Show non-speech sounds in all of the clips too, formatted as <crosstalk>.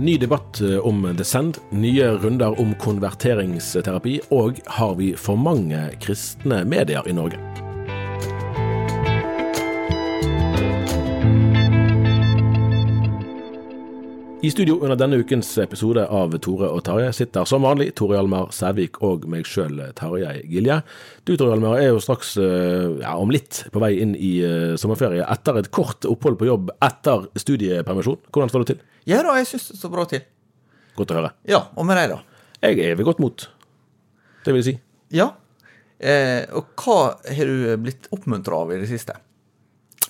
Ny debatt om om Descend, nye runder om konverteringsterapi, og har vi for mange kristne medier i Norge? I studio under denne ukens episode av Tore og Tarjei sitter som vanlig Tore Hjalmar Sævik og meg sjøl, Tarjei Gilje. Du Tore Hjalmar er jo straks, eh, ja, om litt, på vei inn i eh, sommerferie etter et kort opphold på jobb etter studiepermisjon. Hvordan står det til? Ja da, jeg syns det står bra til. Godt å høre. Ja, og med deg, da? Jeg er ved godt mot. Det vil jeg si. Ja. Eh, og hva har du blitt oppmuntra av i det siste?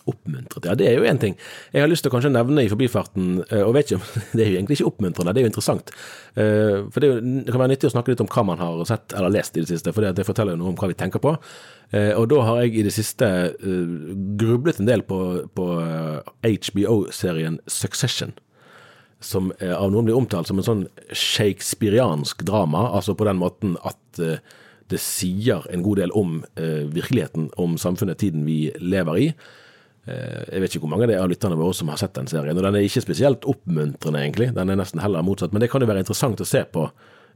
Oppmuntret, ja det er jo én ting. Jeg har lyst til å kanskje nevne i forbifarten, eh, og vet ikke om <laughs> det er jo egentlig ikke oppmuntrende, det er jo interessant. Eh, For det, jo, det kan være nyttig å snakke litt om hva man har sett eller lest i det siste, for det forteller jo noe om hva vi tenker på. Eh, Og da har jeg i det siste grublet en del på, på HBO-serien Succession som av noen blir omtalt som en sånn shakespeariansk drama, altså på den måten at det sier en god del om virkeligheten, om samfunnet, tiden vi lever i. Eh, jeg vet ikke hvor mange det er av lytterne våre som har sett den serien, og den er ikke spesielt oppmuntrende, egentlig. Den er nesten heller motsatt, men det kan jo være interessant å se på.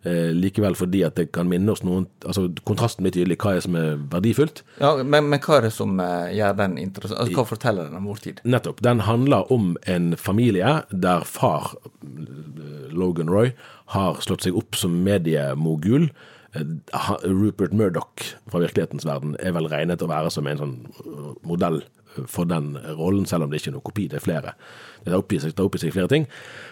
eh, likevel fordi at det kan minne oss noen altså Kontrasten blir tydelig. Hva er som er verdifullt? Ja, men, men hva er det som eh, gjør den interessant? Altså, hva forteller den om vår tid? Nettopp. Den handler om en familie der far, Logan Roy, har slått seg opp som mediemogul. Eh, Rupert Murdoch fra virkelighetens verden er vel regnet å være som en sånn eh, modell for den rollen, selv om det ikke er noe kopi, det er flere. Det tar opp i seg, opp i seg flere ting.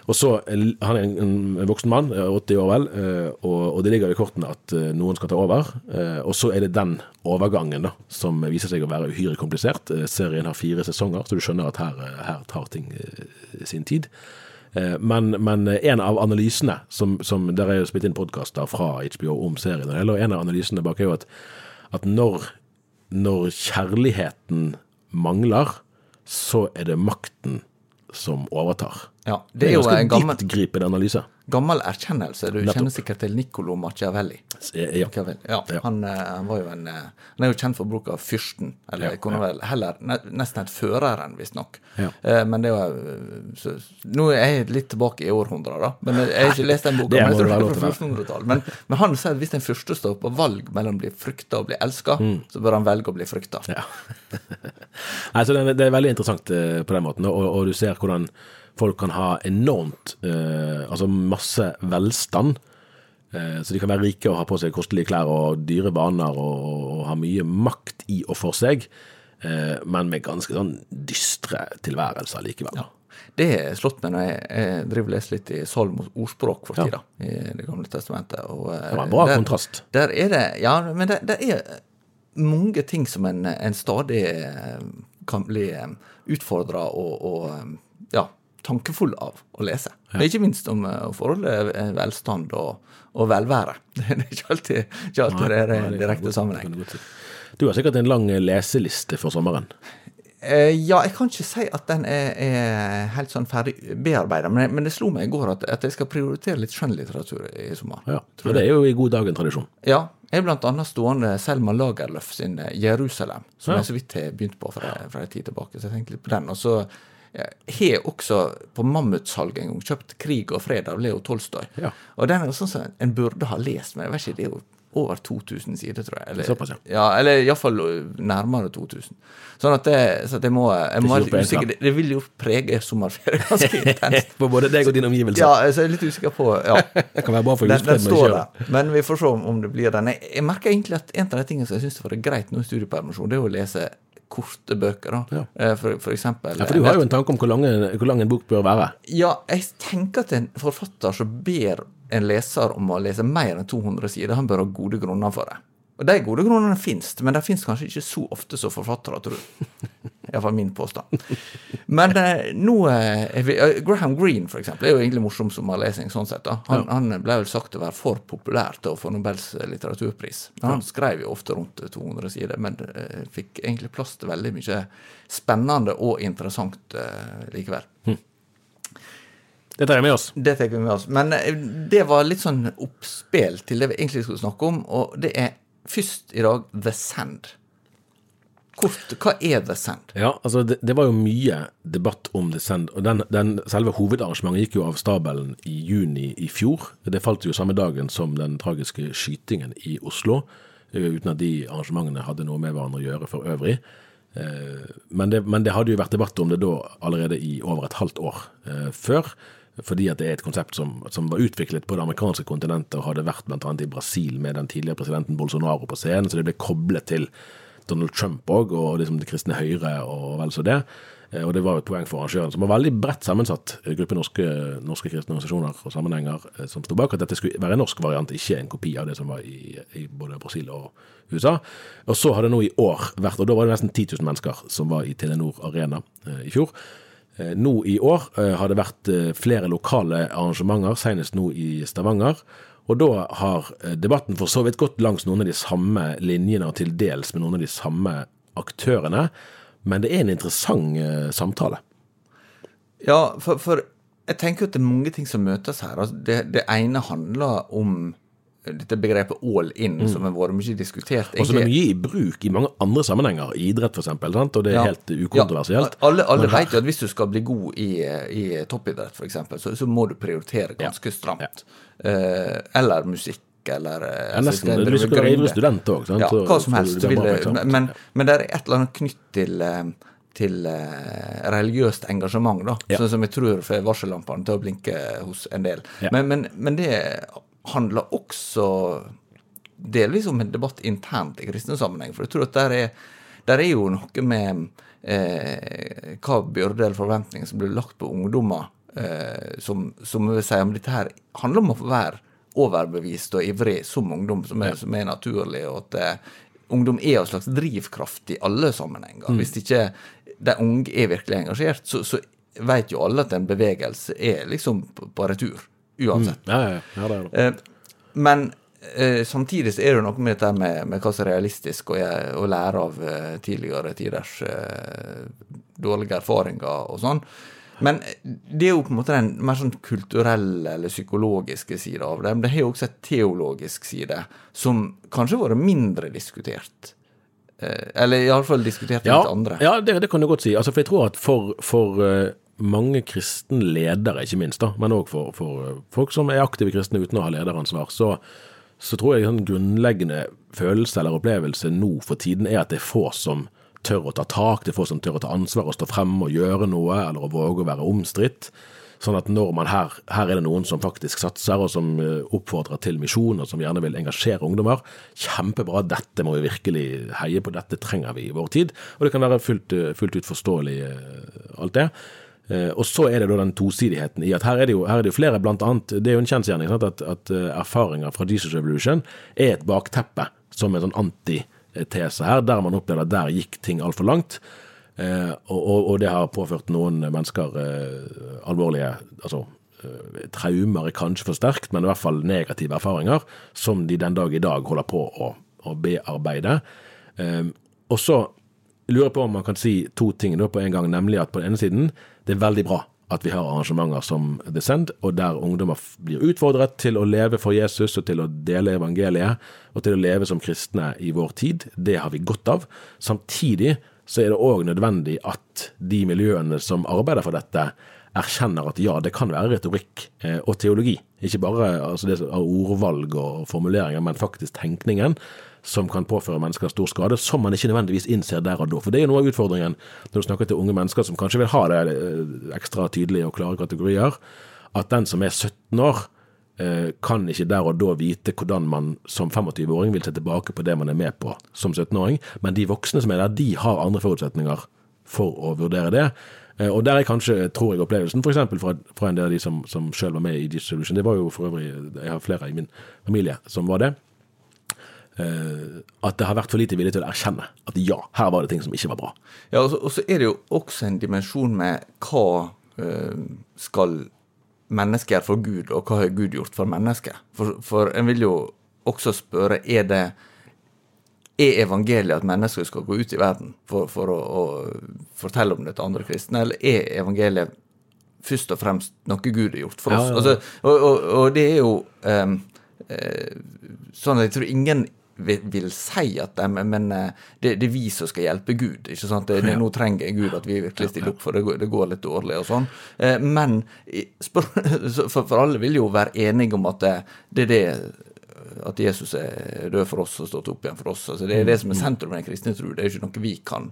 Og så, Han er en, en voksen mann, eh, 80 år vel, eh, og, og det ligger i kortene at eh, noen skal ta over. eh, Og så er det den overgangen da, som viser seg å være uhyre komplisert. Eh, Serien har fire sesonger, så du skjønner at her, eh, her tar ting eh, sin tid. Eh, Men, men en av analysene, som, som der er jo spilt inn podkaster fra HBO om serien, og en av analysene bak er jo at, at når, når kjærligheten mangler, så er det makten som overtar. Ja, Det er jo en gammel, dyptgripende analyse. Gammel erkjennelse. Du Nettopp. kjenner sikkert til Niccolo Machiavelli. Ja. Machiavelli. Ja, Ja. Han, eh, han var jo en eh, Han er jo kjent for bruk av fyrsten, eller Ja, kunne vel heller nesten et føreren, visstnok. Ja. Eh, Men det er jo eh, så, Nå er jeg litt tilbake i århundret, da. Men jeg har ikke lest den boka. <laughs> Men jeg tror det er fra å være. 1400-tallet. Men, men han sier at hvis en fyrste står på valg mellom å bli frykta og bli elska, Mm. så bør han velge å bli frykta. Ja. <laughs> Nei, så det, er- veldig interessant eh, på den måten, og, og du ser hvordan folk kan ha enormt uh, Altså masse velstand. Eh, så de kan være rike og ha på seg kostelige klær og dyre baner og, og ha mye makt i og for seg, eh, men med ganske sånn dystre tilværelser likevel. Ja. Det har slått meg når jeg, driver og leser litt i Salmos ordspråk for Ja. tida, i Det gamle testamentet. Og, eh, Det var en bra der, kontrast. Der er det Ja, men det, er mange ting som en, en stadig kan bli utfordra og, og ja, tankefull av å lese. Ikke minst om eh, forholdet eh, velstand og, og velvære. <laughs> Det er ikke alltid, ikke alltid det er en direkte sammenheng. du har sikkert en lang eh, leseliste for sommeren. Eh, ja, jeg kan ikke si at den er, er helt sånn ferdig bearbeida, men, men det slo meg i går at, at jeg skal prioritere litt skjønnlitteratur i sommer. Ja, og Det er jo i god dag en tradisjon. Ja, jeg er annet stående Selma Lagerlöf sin 'Jerusalem', som Ja. jeg så vidt har begynt på fra, fra en tid tilbake. Så jeg tenkte litt på den. Og så har også på Mammutsalget en gang kjøpt 'Krig og fred' av Leo Tolstoy. Ja. Og den er sånn som en burde ha lest, men jeg vet ikke, det er jo over 2000 sider, tror jeg. Eller, Såpass, ja. ja. Eller iallfall nærmere 2000. Sånn at det, så jeg må, jeg må Det er på usikker. Det, det vil jo prege sommerferien ganske <laughs> intenst. For både deg og dine omgivelser. Ja, så jeg er litt usikker på ja. <laughs> Det kan være bra for Den, den står der, men vi får se om, om det blir den. Jeg, jeg merker egentlig at en av de tingene som jeg syns var greit nå i studiepermisjon, det er å lese korte bøker. da. Ja. Eh, For, for eksempel Ja, for du har jo en tanke om hvor lang, hvor lang en bok bør være. Ja, jeg tenker at en forfatter som ber en leser om å lese mer enn 200 sider, han bør ha gode grunner for det. Og de gode grunnene fins, men de fins kanskje ikke så ofte som forfattere tror. Iallfall min påstand. Men eh, nå eh, vi, eh, Graham Green, for eksempel, er jo egentlig morsom sommerlesing sånn sett. da. Han, han ble vel sagt å være for populær til å få Nobels litteraturpris. Men han skrev jo ofte rundt 200 sider, men eh, fikk egentlig plass til veldig mye spennende og interessant eh, likevel. Det tar jeg med oss. Det tar vi med oss. Men eh, det var litt sånn oppspill til det vi egentlig skulle snakke om, og det er først i dag The Sand. Kort, hva er The Sand? Ja, altså det, det var jo mye debatt om The Sand. og den, den, selve hovedarrangementet gikk jo av stabelen i juni i fjor. Det falt jo samme dagen som den tragiske skytingen i Oslo, eh, uten at de arrangementene hadde noe med hverandre å gjøre for øvrig. Eh, Men det, men det hadde jo vært debatt om det da allerede i over et halvt år eh, før. Fordi at det er et konsept som, som var utviklet på det amerikanske kontinentet og hadde vært bl.a. i Brasil med den tidligere presidenten Bolsonaro på scenen, så det ble koblet til Donald Trump òg, og liksom det kristne høyre og vel så det. Eh, Og det var et poeng for arrangøren, som var veldig bredt sammensatt eh, gruppe norske, norske kristne organisasjoner og sammenhenger eh, som sto bak at dette skulle være en norsk variant, ikke en kopi av det som var i, i både Brasil og USA. Og så har det nå i år vært, og da var det nesten 10 000 mennesker som var i Telenor Arena i fjor. Eh, Nå i år eh, har det vært eh, flere lokale arrangementer, senest nå i Stavanger. Og da har debatten for så vidt gått langs noen av de samme linjene, og til dels med noen av de samme aktørene. Men det er en interessant samtale. Ja, for, for jeg tenker at det er mange ting som møtes her. Altså, det, det ene handler om dette begrepet all in, som har vært mye diskutert. Og som er mye i bruk i mange andre sammenhenger, i idrett f.eks., og det er Ja. helt ukontroversielt. Ja, alle alle vet jo at hvis du skal bli god i, i toppidrett, f.eks., så, så må du prioritere ganske stramt. Eh, eller musikk, eller eh, Ja, nesten. det- Du det- ivrig gründe. student òg. Ja, hva som helst. du Du vil, bra på eksamen. men, men det er et eller annet knytt til eh, til eh, religiøst engasjement, da, Ja. sånn som jeg tror får varsellampene til å blinke hos en del. Ja. Men, men, men det handler også delvis om en debatt internt i kristne sammenheng. For jeg tror at der er, der er jo noe med eh, hva byrde eller forventninger som blir lagt på ungdommer, eh, som, som vil si om dette her handler om å være overbevist og ivrig som ungdom, som er, som er naturlig, og at eh, ungdom er en slags drivkraft i alle sammenhenger. Hvis ikke de unge er virkelig engasjert, så, så vet jo alle at en bevegelse er liksom på, på retur, uansett. Mm. ja, ja. ja det er det. Eh, men eh, samtidig så er det noe med dette med, med hva som er realistisk å, å lære av eh, tidligere tiders eh, dårlige erfaringer og sånn. Men det er jo på en måte den mer sånn kulturelle eller psykologiske sida av det. Men det har jo også et teologisk side, som kanskje har vært mindre diskutert. Eh, eller iallfall diskutert Ja, litt andre. ja det, det kan du godt si. Altså, for jeg tror at for, for eh, mange kristne ledere, ikke minst, da, men òg for, for eh, folk som er aktive kristne uten å ha lederansvar, så, så tror jeg en grunnleggende følelse eller opplevelse nå for tiden er at det er få som tør å ta tak, det er få som tør å ta ansvar og stå frem og gjøre noe, eller å våge å være omstridt. Sånn at når man her, her er det noen som faktisk satser, og som eh, oppfordrer til misjon, og som gjerne vil engasjere ungdommer. Kjempebra, dette må vi virkelig heie på, dette trenger vi i vår tid. Og det kan være fullt, eh, fullt ut forståelig, alt det. Eh, Og så er det da den tosidigheten i at her er det jo, er det jo flere, blant annet, det er jo en kjensgjerning at, at eh, erfaringer fra Jesus Revolution er et bakteppe som en sånn antitese her, der man opplevde at der gikk ting altfor langt. Eh, og, og, og det har påført noen mennesker alvorlige altså, traumer er kanskje for sterkt, men i hvert fall negative erfaringer som de den dag i dag holder på å, å bearbeide. Og så lurer jeg på om man kan si to ting på en gang, nemlig at på den ene siden det er veldig bra at vi har arrangementer som The Send, og der ungdommer blir utfordret til å leve for Jesus og til å dele evangeliet, og til å leve som kristne i vår tid. Det har vi godt av. Samtidig så er det òg nødvendig at de miljøene som arbeider for dette, erkjenner at ja, det kan være retorikk eh, og teologi. Ikke bare altså det ordvalg og formuleringer, men faktisk tenkningen som kan påføre mennesker stor skade, som man ikke nødvendigvis innser der og da. For det er jo noe av utfordringen når du snakker til unge mennesker som kanskje vil ha det eh, ekstra tydelige og klare kategorier, at den som er 17 år, eh, kan ikke der og da vite hvordan man som 25-åring vil se tilbake på det man er med på som 17-åring, men de voksne som er der, de har andre forutsetninger for å vurdere det. Eh, Og der er kanskje, tror jeg, opplevelsen f.eks. Fra, fra en del av de som, som selv var med i Dissolution. Det var jo for øvrig, jeg har flere i min familie som var det. Eh, At det har vært for lite vilje til å erkjenne at ja, her var det ting som ikke var bra. Ja, og så, og så er det jo også en dimensjon med hva eh, skal mennesket gjøre for Gud, og hva har Gud gjort for mennesket? For, for en vil jo også spørre er det er evangeliet at mennesker skal gå ut i verden for, for å, å fortelle om det til andre kristne, eller er evangeliet først og fremst noe Gud har gjort for oss? Ja, ja. Altså, og, og, og det er jo um, sånn at jeg tror ingen vil, si at det, men, eh, det, det er vi som skal hjelpe Gud. ikke sant? Det, det, nå trenger Gud at vi virkelig stiller opp, for det går, det går litt dårlig og sånn. Eh, men <laughs> for, alle vil jo være enige om at det, det er det at Jesus er død for oss og stått opp igjen for oss. altså Det er det som er sentrum i den kristne tro. Det er ikke noe vi kan,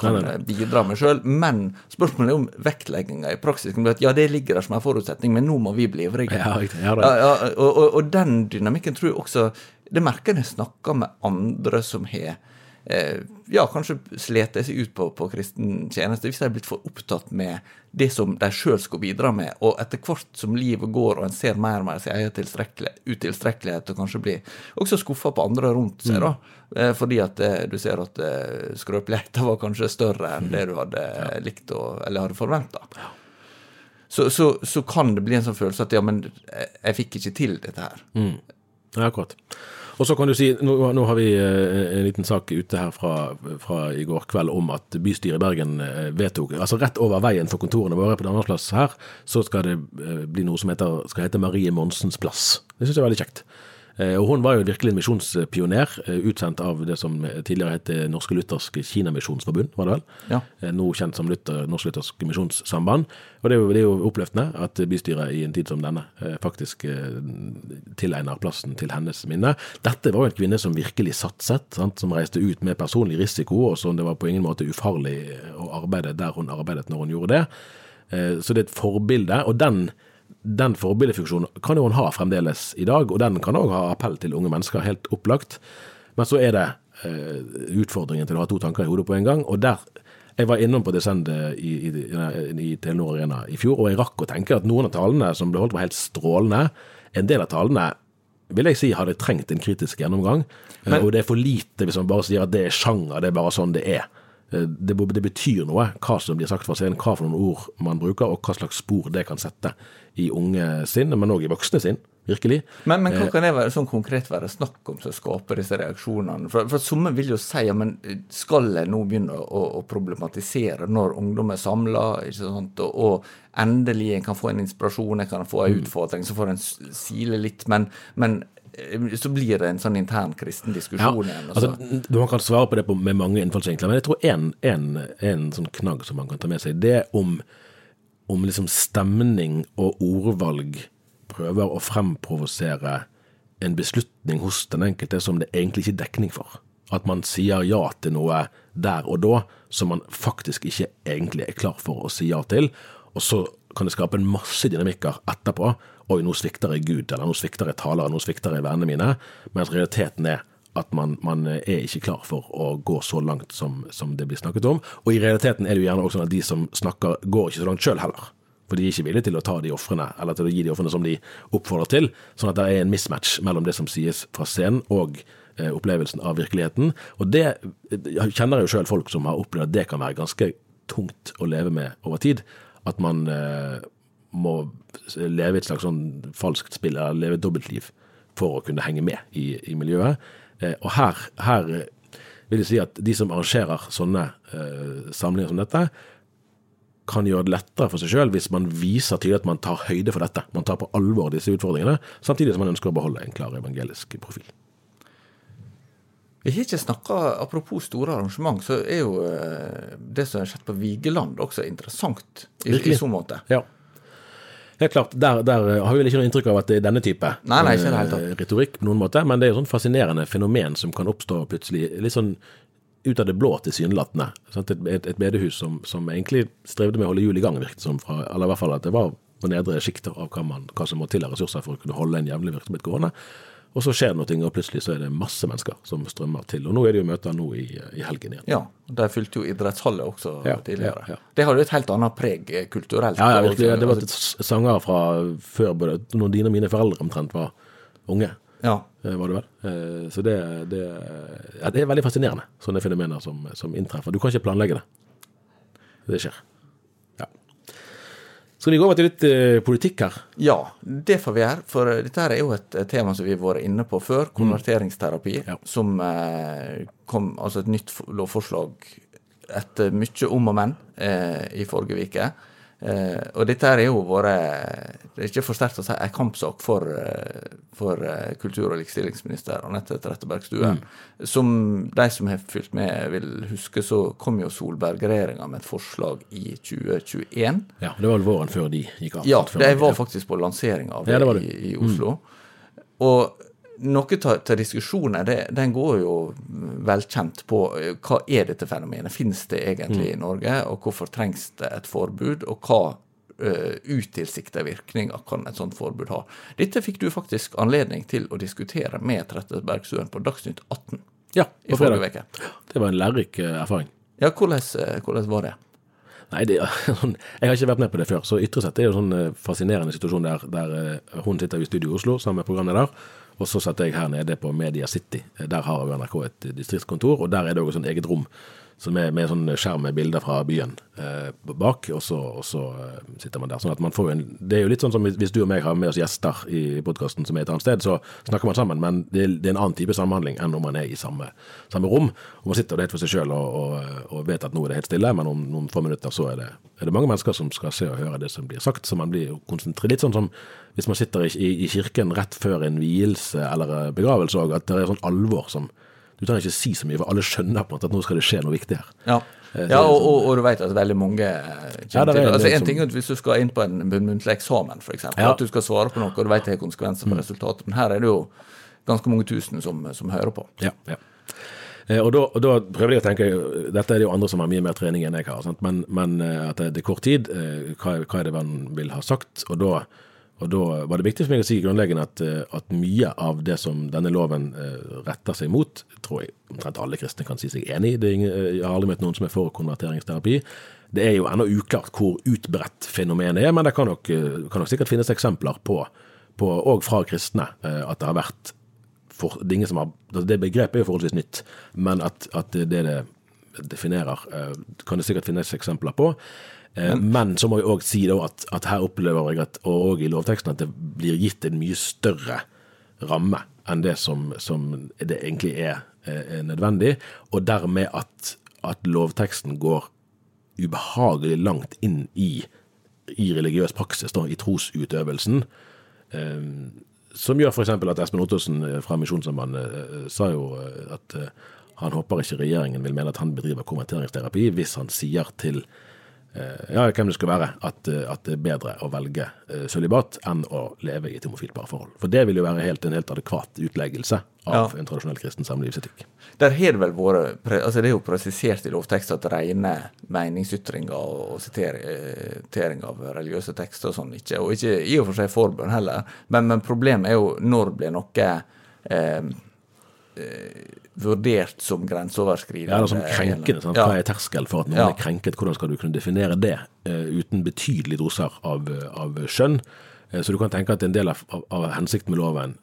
kan Nei, nei, eh, bidra med sjøl. Men spørsmålet er om vektlegginga i praksis kan bli at ja, det ligger der som en forutsetning, men nå må vi bli ivrige. Ja, riktig. Ja, Ja, ja, og, og, og den dynamikken tror jeg også Det merker jeg når jeg snakker med andre som har eh, ja, kanskje slet seg ut på, på kristen tjeneste, hvis de er blitt for opptatt med det som de sjøl skal bidra med. Og etter hvert som livet går og en ser mer og mer sin egen tilstrekkelig, utilstrekkelighet, og kanskje blir også skuffa på andre rundt seg, da. Eh, fordi at eh, du ser at eh, skrøpeligheten var kanskje større enn det du hadde likt å, eller hadde forventa. Så, så, så kan det bli en sånn følelse at ja, men jeg, jeg fikk ikke til dette her. Ja, akkurat. Og så kan du si, nå, nå har vi eh, en liten sak ute her fra, fra i går kveld om at bystyret i Bergen eh, vedtok Altså rett over veien for kontorene våre på Danmarksplass her, så skal det eh, bli noe som heter, skal hete Marie Monsens plass. Det syns jeg er veldig kjekt. Eh, Og hun var jo virkelig en misjonspioner, eh, utsendt av det som tidligere het Det Norske Lutherske Kinamisjonsforbund, var det vel? Ja. Eh, Nå kjent som Luther, Norsk Luthersk Misjonssamband. Og det er, jo, det er jo oppløftende at bystyret i en tid som denne eh, faktisk eh, tilegner plassen til hennes minne. Dette var jo en kvinne som virkelig satset, sant? som reiste ut med personlig risiko, og som det var på ingen måte ufarlig å arbeide der hun arbeidet når hun gjorde det. Eh, Så det er et forbilde, og den den forbildefunksjonen kan jo han ha fremdeles i dag, og den kan òg ha appell til unge mennesker, helt opplagt. Men så er det eh, utfordringen til å ha to tanker i hodet på en gang. og der Jeg var innom på Descend i, i, i Telenor Arena i fjor, og jeg rakk å tenke at noen av talene som ble holdt, var helt strålende. En del av talene vil jeg si hadde trengt en kritisk gjennomgang. men, og det er for lite hvis man bare sier at det er sjanger, det er bare sånn det er. Eh, Det, det betyr noe hva som blir sagt fra scenen, hva for noen ord man bruker, og hva slags spor det kan sette i unge sinn, men òg i voksne sinn, virkelig. Men, men hva kan det være, sånn konkret være snakk om som skaper disse reaksjonene? For, for Somme vil jo si ja, men skal jeg nå begynne å, å problematisere når ungdom er samla, og, og endelig en kan få en inspirasjon, en kan få en utfordring, så får en sile litt, men, men eh, så blir det en sånn intern kristen diskusjon igjen. og så- altså, man kan svare på det på, med mange innfallsvinkler, men jeg tror en, en, en sånn knagg som man kan ta med seg, det er om, om liksom stemning og ordvalg prøver å fremprovosere en beslutning hos den enkelte som det egentlig ikke er dekning for. At man sier ja til noe der og da som man faktisk ikke egentlig er klar for å si ja til, og så kan det skape en masse dynamikker etterpå. Oi, nå svikter jeg Gud, eller nå svikter jeg talere, nå svikter jeg vennene mine. Mens realiteten er at man, man er ikke klar for å gå så langt som, som det blir snakket om. Og i realiteten er det jo gjerne også sånn at de som snakker, går ikke så langt sjøl heller. For de er ikke villige til å ta de ofrene, eller til å gi de ofrene som de oppfordrer til. Sånn at det er en mismatch mellom det som sies fra scenen og eh, opplevelsen av virkeligheten. Og det jeg kjenner jo sjøl folk som har opplevd at det kan være ganske tungt å leve med over tid. At man eh, må leve et slags sånn falskt spill, eller leve et dobbeltliv, for å kunne henge med i, i miljøet. Eh, og her, her eh, vil jeg si at de som arrangerer sånne eh, samlinger som dette, kan gjøre det lettere for seg sjøl hvis man viser tydelig at man tar høyde for dette. Man tar på alvor disse utfordringene, samtidig som man ønsker å beholde en klar evangelisk profil. Vi har ikke snakka Apropos store arrangement, så er jo eh, det som har skjedd på Vigeland også interessant i, i så måte. Ja. Helt klart, Der, der har vi vel ikke noe inntrykk av at det er denne type Nei, nei, ikke det helt tatt. eh, retorikk, på noen måte, men det er jo sånn fascinerende fenomen som kan oppstå plutselig, litt sånn ut av det blå tilsynelatende. Et, et, et bedehus som, som egentlig strevde med å holde hjul i gang, virket som, fra, eller i hvert fall at det var på nedre sjikter av hva, man, hva som må til av ressurser for å kunne holde en jevnlig virksomhet gående. Og så skjer det noe, og plutselig så er det masse mennesker som strømmer til. Og nå er det jo møter nå i, i helgen igjen. Ja, de fylte jo idrettshallet også Ja, tidligere. ja, ja. Det hadde et helt annet preg eh, kulturelt. Ja, virkelig. Det var et sanger fra før både når dine og mine foreldre omtrent var unge. Ja. eh, Var det vel. Eh, Så det, det, ja, det er veldig fascinerende, sånne fenomener som, som inntreffer. Du kan ikke planlegge det. Det skjer. Skal vi gå over til litt eh, politikk her? Ja, det får vi gjøre. For eh, dette her er jo et tema som vi har vært inne på før. Konverteringsterapi. Mm. Ja. Som eh, kom Altså et nytt lovforslag etter mye om og men eh, i forrige uke. Eh, og dette her er jo vært Det er ikke for sterkt å si en kampsak for, eh, for eh, kultur- og likestillingsminister Anette Trettebergstuen. Mm. Som de som har fulgt med, vil huske, så kom jo Solberg-regjeringa med et forslag i 2021. Ja, Det var våren før de gikk av. Ja, det de- var faktisk på lansering av det, Ja, det det. I, i Oslo. Og noe av diskusjonen det, den går jo velkjent på eh, hva er dette fenomenet, finnes det egentlig i Norge, og hvorfor trengs det et forbud, og hva uh, utilsikta virkninger kan et sånt forbud ha. Dette fikk du faktisk anledning til å diskutere med Trettebergstuen på Dagsnytt 18 Ja, i forrige uke. Det var en lærerik eh, erfaring. Ja, hvordan, hvordan var det? Nei, det, <laughs> sånn, Jeg har ikke vært med på det før. så Ytresett er jo en sånn fascinerende situasjon der, der hun sitter i studio i Oslo sammen med programleder, og så satt jeg her nede på Media City. Der har jo NRK et distriktskontor, og der er det òg et eget rom som er med sånn skjerm med bilder fra byen eh, bak, og så, og så eh, sitter man der. sånn at man får en, Det er jo litt sånn som hvis- du og meg har med oss gjester i podkasten som er et annet sted, så snakker man sammen, men det, det er en annen type samhandling enn om man er i samme, samme rom. Og man sitter helt for seg sjøl og, og, og vet at nå er det helt stille, men om noen få minutter så er det, er det mange mennesker som skal se og høre det som blir sagt. Så man blir konsentrert. Litt sånn som hvis man sitter i, i, i kirken rett før en vielse eller eh, begravelse òg, at det er sånn alvor som Du trenger ikke si så mye, for alle skjønner på en måte at nå skal det skje noe viktig her. Ja, Eh, ja og, og, og du vet at veldig mange eh, Ja, til altså en som- ting er at hvis du skal inn på en muntlig eksamen, f.eks., Ja. Mm. at du skal svare på noe, og du vet det har konsekvenser for resultatet, men her er det jo ganske mange tusen som, som hører på. Ja, ja. Eh, Og da, og da prøver jeg å tenke, dette er det jo andre som har mye mer trening enn jeg har? Men, men at det, er kort tid, hva, hva er det man vil ha sagt? Og da, og da var det viktig for meg å si grunnleggende at, eh, at mye av det som denne loven eh, retter seg mot, tror jeg omtrent alle kristne kan si seg enig i. Er eh, jeg har aldri møtt noen som er for konverteringsterapi. Det er jo ennå uklart hvor utbredt fenomenet er, men det kan nok, kan nok sikkert finnes eksempler på, på og fra kristne, at det har vært for, det, er har, altså det begrepet er jo forholdsvis nytt, men at, at det det definerer, eh, kan det sikkert finnes eksempler på. Men, Men så må jeg òg si at, at her opplever jeg at, og i lovteksten at det blir gitt en mye større ramme enn det som, som det egentlig er, eh, er nødvendig, og dermed at, at lovteksten går ubehagelig langt inn i, i religiøs praksis, da, i trosutøvelsen. Um, som gjør f.eks. at Espen Ottosen eh, fra Misjonssambandet eh, sa jo eh, at eh, han håper ikke regjeringen vil mene at han bedriver konverteringsterapi hvis han sier til eh, ja, hvem det skal være, at, eh, at det er bedre å velge eh, sølibat enn å leve i et homofilt parforhold. For det vil jo være helt, en helt adekvat utleggelse av Ja. en tradisjonell kristen samlivsetikk. Der har det vel vært altså Det er jo presisert i lovtekst at rene meningsytringer og og siter- sitering av religiøse tekster og sånn ikke, og ikke i og for seg forbønn heller, men, men problemet er jo når blir noe eh, eh, vurdert som grenseoverskridende. Ja, sånn krenkende. Sant? Hva er terskel for at noen Ja. er krenket? Hvordan skal du kunne definere det uh, uten betydelige doser av, av skjønn? Uh, så du kan tenke at en del av, av, av hensikten med loven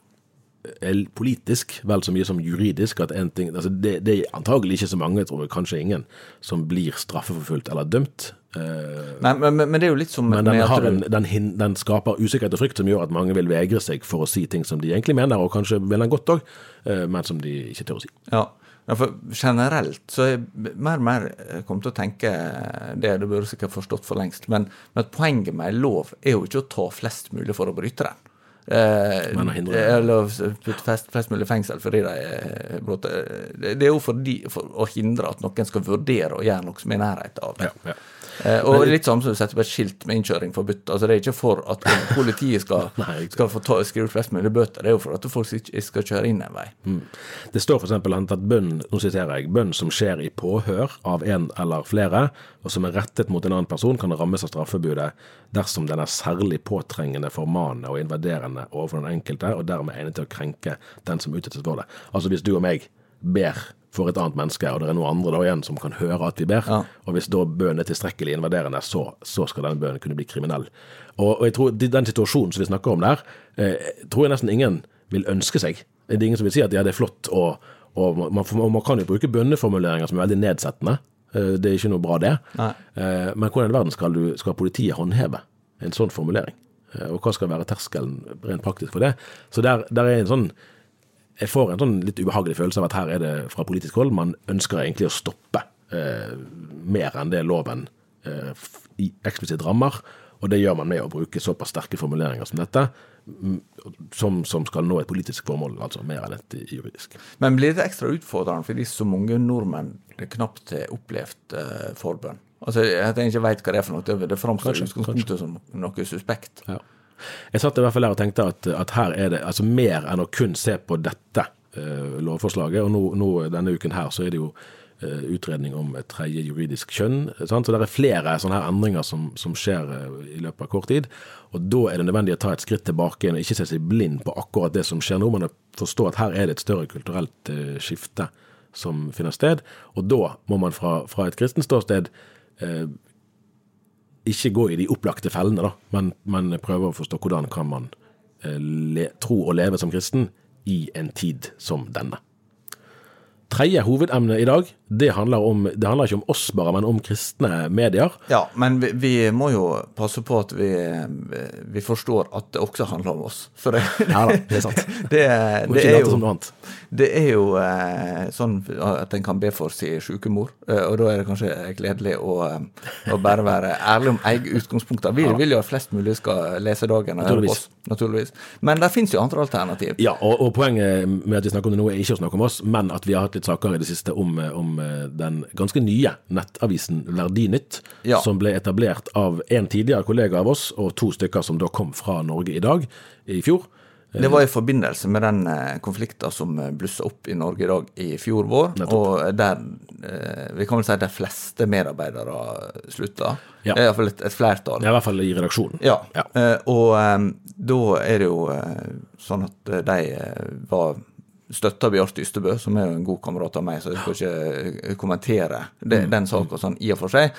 er politisk vel så mye som juridisk. at en ting, altså det, det er antagelig ikke så mange, tror jeg, kanskje ingen, som blir straffeforfulgt eller dømt. Eh, Nei, men, men, det er jo litt som men den, har du- en, den, hin- den skaper usikkerhet og frykt som gjør at mange vil vegre seg for å si ting som de egentlig mener, og kanskje mener godt òg, men som de ikke tør å si. Ja. ja, for generelt så er jeg mer og mer eh, kommet til å tenke det, det burde sikkert forstått for lengst, men, men at poenget med en lov er jo ikke å ta flest mulig for å bryte den. Eh, eller putte flest, flest mulig i fengsel fordi de eh, bråter. Det er jo fordi, for å hindre at noen skal vurdere å gjøre noe som er i nærheten av det. Ja, ja. Eh, og litt samme som du setter på et skilt med innkjøring forbudt. Altså Det er ikke for at <laughs> politiet skal, Nei, skal få ta, skrive ut flest mulig bøter, det er jo for at folk ikke skal kjøre inn en vei. Det står f.eks. at bønn, nå siterer jeg, bønn som skjer i påhør av en eller flere, og som er rettet mot en annen person, kan rammes av straffebudet dersom den er særlig påtrengende, formanende og invaderende overfor den enkelte, og dermed egnet til å krenke den som utsettes for det. Altså hvis du og meg ber for et annet menneske, og det er noen andre da igjen som kan høre at vi ber, Ja. og hvis da bønnen er tilstrekkelig invaderende, så, så skal den bønnen kunne bli kriminell. Og, og jeg tror den situasjonen som vi snakker om der, eh, tror jeg nesten ingen vil ønske seg. Det er ingen som vil si at ja, det er flott, og, og man, og man kan jo bruke bønneformuleringer som er veldig nedsettende. Eh, Det er ikke noe bra, det. Eh, Men hvordan i verden skal, du, skal politiet håndheve en sånn formulering? Eh, Og hva skal være terskelen rent praktisk for det? Så der, der er en sånn jeg får en sånn litt ubehagelig følelse av at her er det fra politisk hold man ønsker egentlig å stoppe eh, mer enn det loven eh, i eksplisitt rammer. Og det gjør man med å bruke såpass sterke formuleringer som dette, som, som skal nå et politisk formål, altså mer enn et juridisk. Men blir det ekstra utfordrende fordi så mange nordmenn knapt har opplevd eh, forbønn? Altså, At jeg ikke veit hva det er for noe. Det- Det framstår som noe suspekt. Ja. Jeg satt i hvert fall der og tenkte at, at her er det altså mer enn å kun se på dette eh, lovforslaget. Og nå, nå denne uken her så er det jo eh, utredning om et tredje juridisk kjønn. Sant? Så det er flere sånne her endringer som, som skjer eh, i løpet av kort tid. Og da er det nødvendig å ta et skritt tilbake og ikke se seg blind på akkurat det som skjer nå, men å forstå at her er det et større kulturelt skifte som finner sted. Og da må man fra, fra et kristent ståsted ikke gå i de opplagte fellene, da, men, men prøve å forstå hvordan kan man eh, le, tro og leve som kristen i en tid som denne. Tredje hovedemne i dag, det handler, om, det handler ikke om oss bare, men om kristne medier. Ja, men vi, vi må jo passe på at vi, vi forstår at det også handler om oss. For det, Ja da, det er sant. det, <laughs> det, er jo, det er jo eh, sånn at en kan be for sin syke mor, eh, og da er det kanskje gledelig å, eh, å bare være ærlig om eget utgangspunkter. Vi vil jo at flest mulig skal lese dagen og høre på oss, naturligvis. Men det finnes jo andre alternativ. Ja, og, og poenget med at vi snakker om det nå, er ikke å snakke om oss, men at vi har hatt litt saker i det siste om, om eh, den ganske nye nettavisen Verdinytt, Ja. som ble etablert av en tidligere kollega av oss, og to stykker som da kom fra Norge i dag, i fjor. Det var i forbindelse med den eh, konflikten som eh, blussa opp i Norge i dag i fjor vår, og der eh, vi kan vel si de fleste medarbeidere slutta. Ja. Iallfall et, et flertall. I hvert fall i redaksjonen. Ja. Ja. Eh, og eh, da er det jo eh, sånn at eh, de eh, var støtta Bjarte Ystebø, som er jo en god kamerat av meg, så jeg skal ikke eh, kommentere det, Mm. den saken sånn i og for seg.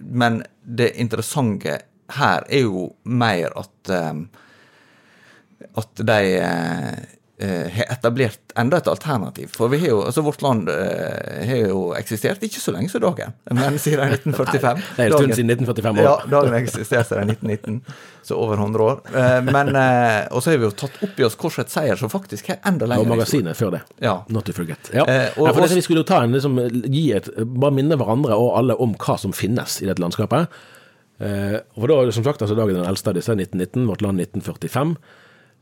Men det interessante her er jo mer at eh, at de eh, har etablert enda et alternativ. For vi har jo, altså vårt land eh, har jo eksistert ikke så lenge som dagen, men siden <laughs> <laughs> 1945. Det er en stund siden 1945 år. Ja, dagen har eksistert siden 1919, så over 100 år. Eh, men, eh, og så har vi jo tatt opp i oss Korsets seier, som faktisk har enda lenger Og magasinet før det. Ja. Not to forget. Ja. Eh, og- Nei, for det, vi skulle jo ta en, liksom, gi et, bare minne hverandre og alle om hva som finnes i dette landskapet. for da, som sagt, altså dagen den eldste av disse, 1919, vårt land 1945.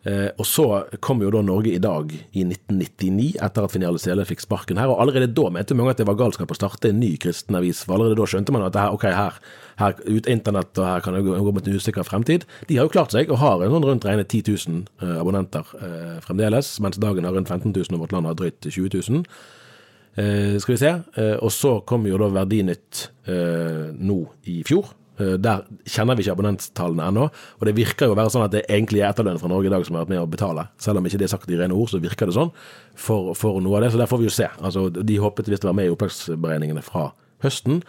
Eh, og så kom jo da Norge i dag i 1999, etter at Finale Sele fikk sparken her. Og allerede da mente mange at det var galskap å starte en ny kristen avis. For allerede da skjønte man at her, ok, her, her ut internett og her kan det gå, gå mot en usikker fremtid. De har jo klart seg og har en sånn rundt regnet 10 000 eh, abonnenter eh, fremdeles, mens dagen har rundt 15 000 og vårt land har drøyt 20 000. Eh, skal vi se. Eh, og så kom jo da Verdinytt eh, nå i fjor. Eh, der kjenner vi ikke abonnenttallene ennå. Og det virker jo å være sånn at det egentlig er etterlønn fra Norge i dag som har vært med å betale. Selv om ikke det er sagt i rene ord, så virker det sånn for, for noe av det. Så der får vi jo se. Altså, de håpet visst å være med i opplagsberegningene fra høsten.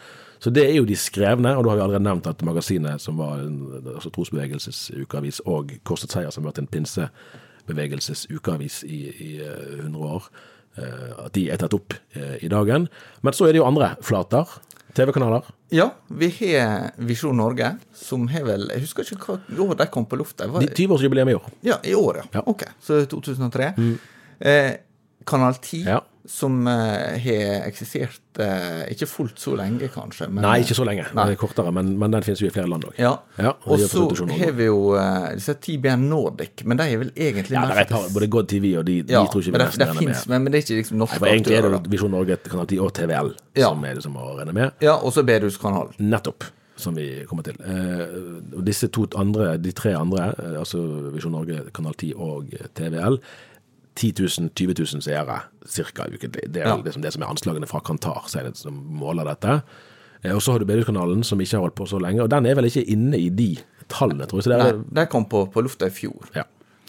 Så det er jo de skrevne, og da har vi allerede nevnt at magasinet, som var en altså trosbevegelsesukeavis, og Korset Seier, som har vært en pinsebevegelsesukeavis ukeavis i, i eh, 100 år. Eh, at de er tatt opp eh, i dagen. Men så er det jo andre flater. TV-kanaler. Ja, vi har Visjon Norge, som har vel Jeg husker ikke hva år de kom på lufta. Var De 20-årsjubileum i år. Ja, i år, ja. Ja. Mm. Ok, så 2003. Eh, Kanal 10, Ja. Som eh, har eksistert eh, ikke fullt så lenge, kanskje. Men, Nei, ikke så lenge. Nei. Det er kortere, men, men den finnes jo i flere land òg. Ja, Ja, og så har vi jo eh, disse TBN Nordic, men de er vel egentlig Ja, mest det par, både God TV og de, de tror ikke vi men det, det finnes, med. men, men det er ikke liksom norske aktører. egentlig er det. Visjon Norge, Kanal 10 og TVL Ja. som er liksom å regne med. Ja, og så Bedehuskanalen. Nettopp. Som vi kommer til. Eh, og disse to andre, de tre andre, altså Visjon Norge, Kanal 10 og TVL, 10 000, 20 000 seere ca. ukentlig. Det er Ja. liksom det som er anslagene fra Kantar som måler dette. Eh, og så har du Bedehuskanalen, som ikke har holdt på så lenge, og den er vel ikke inne i de tallene, tror jeg. Så det Nei, den de kom på, på lufta i fjor. ja.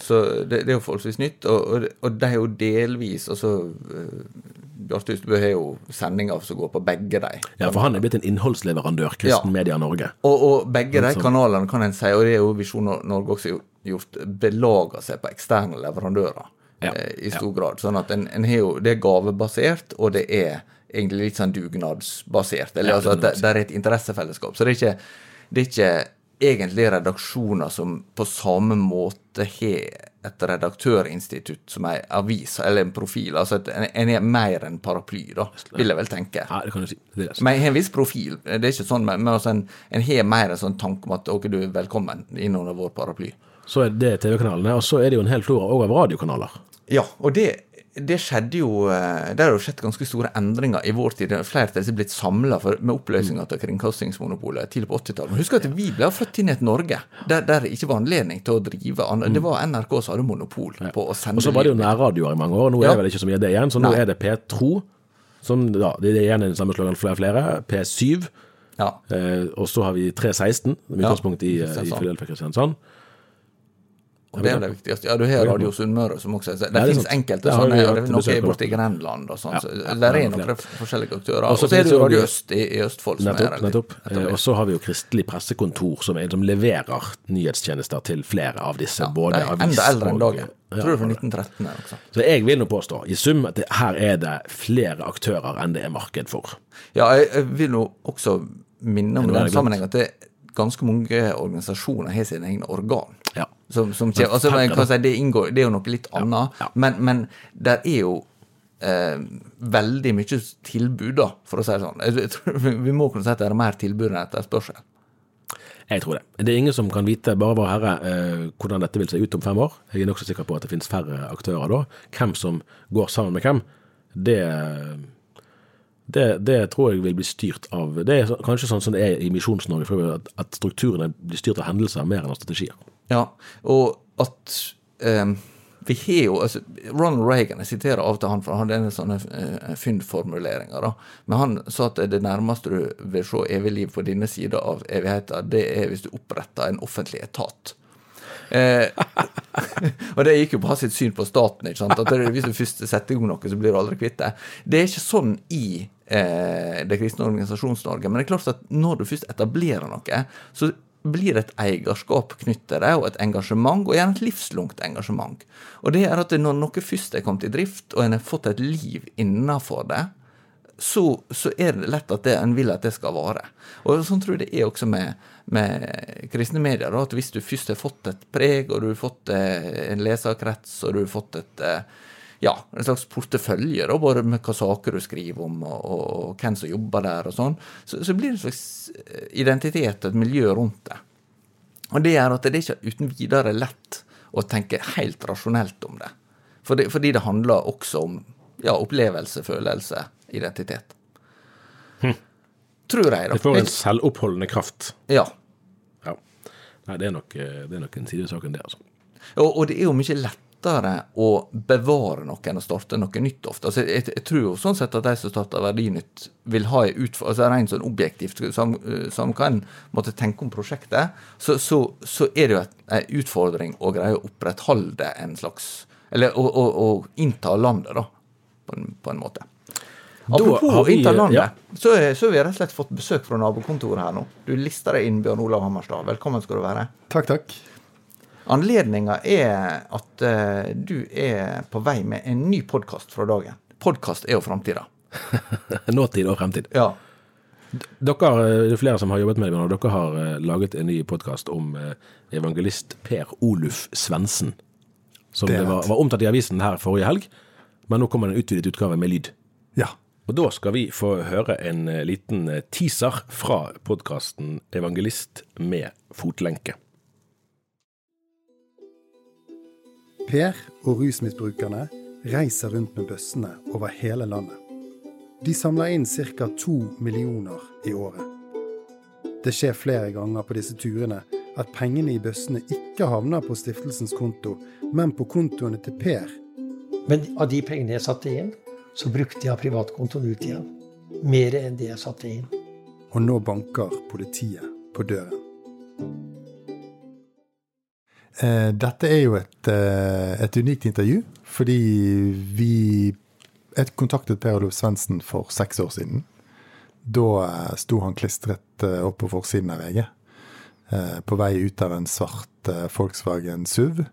Så det, det er jo forholdsvis nytt. Og, og, og de er jo delvis altså, uh, Bjarte Ystebø har jo sendinger som går på begge de. ja, for han er blitt en innholdsleverandør, Kristen Ja. Media Norge. Og, og begge de kanalene kan en si, og det er jo Visjon Norge også gjort, belager seg på eksterne leverandører Ja, eh, i stor grad. Sånn at en, en jo, det er gavebasert, og det er egentlig litt sånn dugnadsbasert. Eller Ja, altså at det, det er et interessefellesskap. Så det er ikke, det er ikke egentlig redaksjoner som på samme måte har et redaktørinstitutt som ei avis eller en profil. Altså et, en, en er mer enn paraply, da, vil jeg vel tenke. Ja, det kan du si. Det er. Men jeg har en viss profil. Det er ikke sånn, men, men altså en, en har mer en sånn tanke om at ok, du er velkommen inn under vår paraply. Så er det TV-kanalene, og så er det jo en hel flora òg av radiokanaler. Ja, og det, det skjedde jo eh, Det har jo skjedd ganske store endringer i vår tid. Flere til er blitt samla med oppløsninga til Kringkastingsmonopolet tidlig på 80-tallet. Husk at vi ble født inn i et Norge der, der det ikke var anledning til å drive Det var NRK som hadde monopol på å sende Og så var det jo nærradioer i mange år, og nå er det vel ikke så mye av det igjen. Så nå Nei. er det P2, som da, det er igjen en sammenslåing av flere flere. P7, Ja. eh, og så har vi 316, med Ja, utgangspunkt i, eh, i. Philadelphia Kristiansand. Og det er det viktigste. Ja, du har Radio Sunnmøre, som også er Det det er finnes enkelte Det sånne, og det er noe borte i Grenland og sånn. Ja, Så der det er er noen forskjellige aktører. Og så er det jo Radio Øst i, Østfold, som er Nettopp. relativt nettopp. Eh. Og så har vi jo Kristelig pressekontor, som, er, som leverer nyhetstjenester til flere av disse. Ja, både de er avis enda eldre enn dagen. Tror det er fra 1913 eller noe. Så jeg vil nå påstå, i sum, at det, her er det flere aktører enn det er marked for. Ja, jeg, vil nå også minne om er den sammenhengen at det, ganske mange organisasjoner har sine egne organ. Ja. Som, som altså, si, det, inngår, det er jo noe litt annet, ja. men, men der er jo eh, veldig mye tilbud, da, for å si det sånn. Jeg, tror, vi- vi må kunne si at det er mer tilbud enn etterspørsel. Jeg tror det. Det er ingen som kan vite, bare vår herre, eh, hvordan dette vil se ut om fem år. Jeg er nokså sikker på at det finnes færre aktører da. Hvem som går sammen med hvem, det, det, det tror jeg vil bli styrt av Det er kanskje sånn som det er i Misjons-Norge, at, at strukturene blir styrt av hendelser mer enn av strategier. Ja, og at eh, vi har jo altså, Ronald Reagan, jeg siterer av og til han, for han hadde en sånne eh, fyndformuleringer, da. Men han sa at det nærmeste du vil se evig liv på denne sida av evigheta, det er hvis du oppretter en offentlig etat. Eh, <laughs> og det gikk jo på hans syn på staten. ikke sant? At det, Hvis du først setter i gang noe, så blir du aldri kvitt det. Det er ikke sånn i eh, det kristne Organisasjons-Norge. Men det er klart at når du først etablerer noe, så blir det et eierskap knyttet til det, og et engasjement, og gjerne et livslangt engasjement. Og det er at når noe først er kommet i drift, og en har fått et liv innafor det, så, så er det lett at det, en vil at det skal vare. Og sånn tror jeg det er også med, med kristne medier. Da, at hvis du først har fått et preg, og du har fått eh, en leserkrets, og du har fått et eh, ja, en slags portefølje, da, både med hva saker du skriver om, og, og, og hvem som jobber der, og sånn, så, så blir det en slags eh, identitet og et miljø rundt det. Og det er at det er ikke uten videre lett å tenke helt rasjonelt om det. Fordi, fordi det handler også om ja, opplevelse, følelse, identitet. Tror jeg, da. Det får en selvoppholdende kraft. Ja. Ja. Nei, det er nok, eh, det er nok en sidesak enn det, altså. Og, og det er jo mye lettere å bevare noe enn å starte noe nytt ofte. Altså, jeg, jeg tror jo sånn sett at de som starter Verdinytt, vil ha en utfordring altså Rent sånn objektivt, som, som kan måtte tenke om prosjektet, så, så, så er det jo en utfordring å greie å opprettholde en slags Eller å, å, å innta landet, da, på en, på en måte. Apropos har å vi- innta landet, ja. så, så har vi rett og slett fått besøk fra nabokontoret her nå. Du lister deg inn, Bjørn Olav Hammerstad. Velkommen skal du være. Takk, takk. Anledninga er at uh, du er på vei med en ny podkast fra dagen. Podkast er jo framtida. <laughs> Nåtid og fremtid. Ja. Dere, eh, det er flere som har jobbet med det, og dere har eh, laget en ny podkast om evangelist Per Oluf Svendsen. Som Det det var, var omtalt i avisen her forrige helg, men nå kommer det en utvidet utgave med lyd. Ja. Og da skal vi få høre en eh, liten eh, teaser fra podkasten Evangelist med fotlenke. Per og rusmisbrukerne reiser rundt med bøssene over hele landet. De samler inn ca. to millioner i året. Det skjer flere ganger på disse turene at pengene i bøssene ikke havner på stiftelsens konto, men på kontoene til Per. Men av de pengene jeg satte inn, så brukte jeg privatkontoen ut igjen. Mer enn det jeg satte inn. Og nå banker politiet på døren. Eh, Dette er jo et, eh, et unikt intervju, fordi vi jeg kontaktet Per Olof Svendsen for seks år siden. Da eh, sto han klistret eh, opp på forsiden av VG, eh, på vei ut av en svart Volkswagen SUV.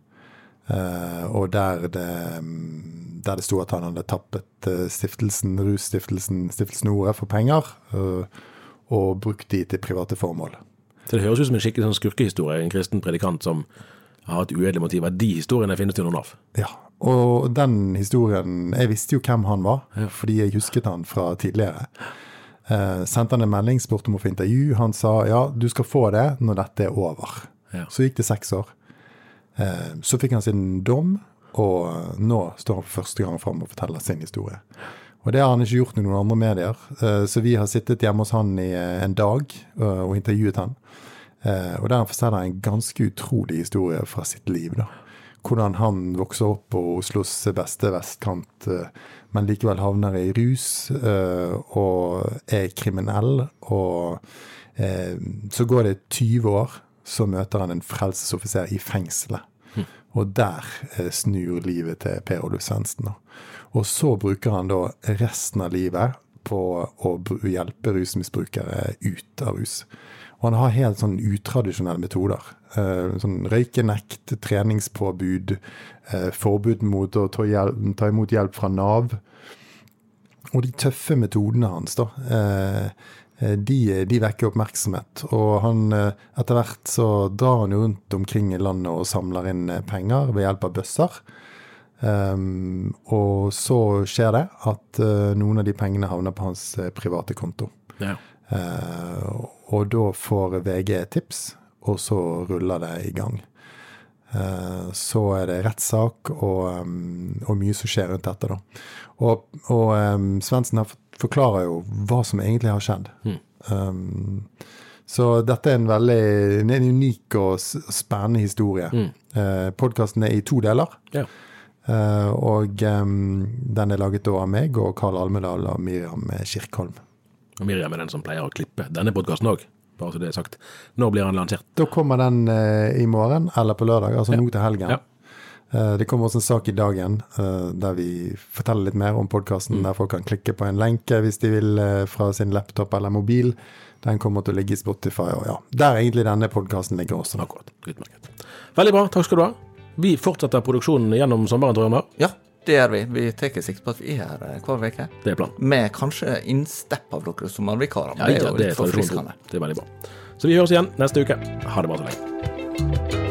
Eh, og der det, mm, der det sto at han hadde tappet eh, stiftelsen, russtiftelsen Stiftelsen Ordet for penger, eh, og brukt de til private formål. Så det høres ut som en skikkelig sånn skurkehistorie, en kristen predikant som har hatt motiv. Er De historiene finnes det noen av. Ja, og den historien Jeg visste jo hvem han var, fordi jeg husket han fra tidligere. Eh, sendte han en melding, spurte om å få intervju. Han sa ja, du skal få det når dette er over. Ja. Så gikk det seks år. Eh, så fikk han sin dom, og nå står han for første gang fram og forteller sin historie. Og det har han ikke gjort i noen andre medier, eh, så vi har sittet hjemme hos han i eh, en dag og intervjuet han. Og der forteller han en ganske utrolig historie fra sitt liv. da. Hvordan han vokser opp på Oslos beste vestkant, men likevel havner i rus og er kriminell. Og så går det 20 år, så møter han en frelsesoffiser i fengselet. Og der eh, snur livet til Per Oluf Svendsen. Og så bruker han da resten av livet på å hjelpe rusmisbrukere ut av rus. Og han har helt sånn utradisjonelle metoder. Eh, sånn røykenekt, treningspåbud, eh, forbud mot å ta, hjelp, ta imot hjelp fra Nav. Og de tøffe metodene hans, da, de, de vekker oppmerksomhet. Og han, eh, etter hvert så drar han jo rundt omkring i landet og samler inn eh, penger ved hjelp av bøsser. Um, og så skjer det at eh, noen av de pengene havner på hans eh, private konto. Ja. Uh, og da får VG tips, og så ruller det i gang. Uh, så er det rettssak og, um, og mye som skjer rundt dette. da. Og, og um, Svendsen her forklarer jo hva som egentlig har skjedd. Um, så dette er en veldig en unik og spennende historie. Uh, Podkasten er i to deler. ja. Eh, og um, den er laget av meg og Karl Almedal og Miriam Kirkholm. Og Miriam er den som pleier å klippe denne podkasten òg, bare så det er sagt. Når blir den lansert? Da kommer den eh, i morgen, eller på lørdag, altså nå til helgen. Ja. Eh, det kommer også en sak i dagen eh, der vi forteller litt mer om podkasten, der folk kan klikke på en lenke hvis de vil eh, fra sin laptop eller mobil. Den kommer til å ligge i Spotify, og ja, der egentlig denne podkasten ligger også. Akkurat. Utmerket. Veldig bra, takk skal du ha. Vi fortsetter produksjonen gjennom sommeren, tror jeg. Ja, det gjør vi. Vi tar sikte på at vi er her hver uke. Det er planen. Med kanskje innstepp av dere sommervikarer. Ja, det er ja, jo det er litt forfriskende. Det er veldig bra. Så vi høres igjen neste uke. Ha det bra så lenge.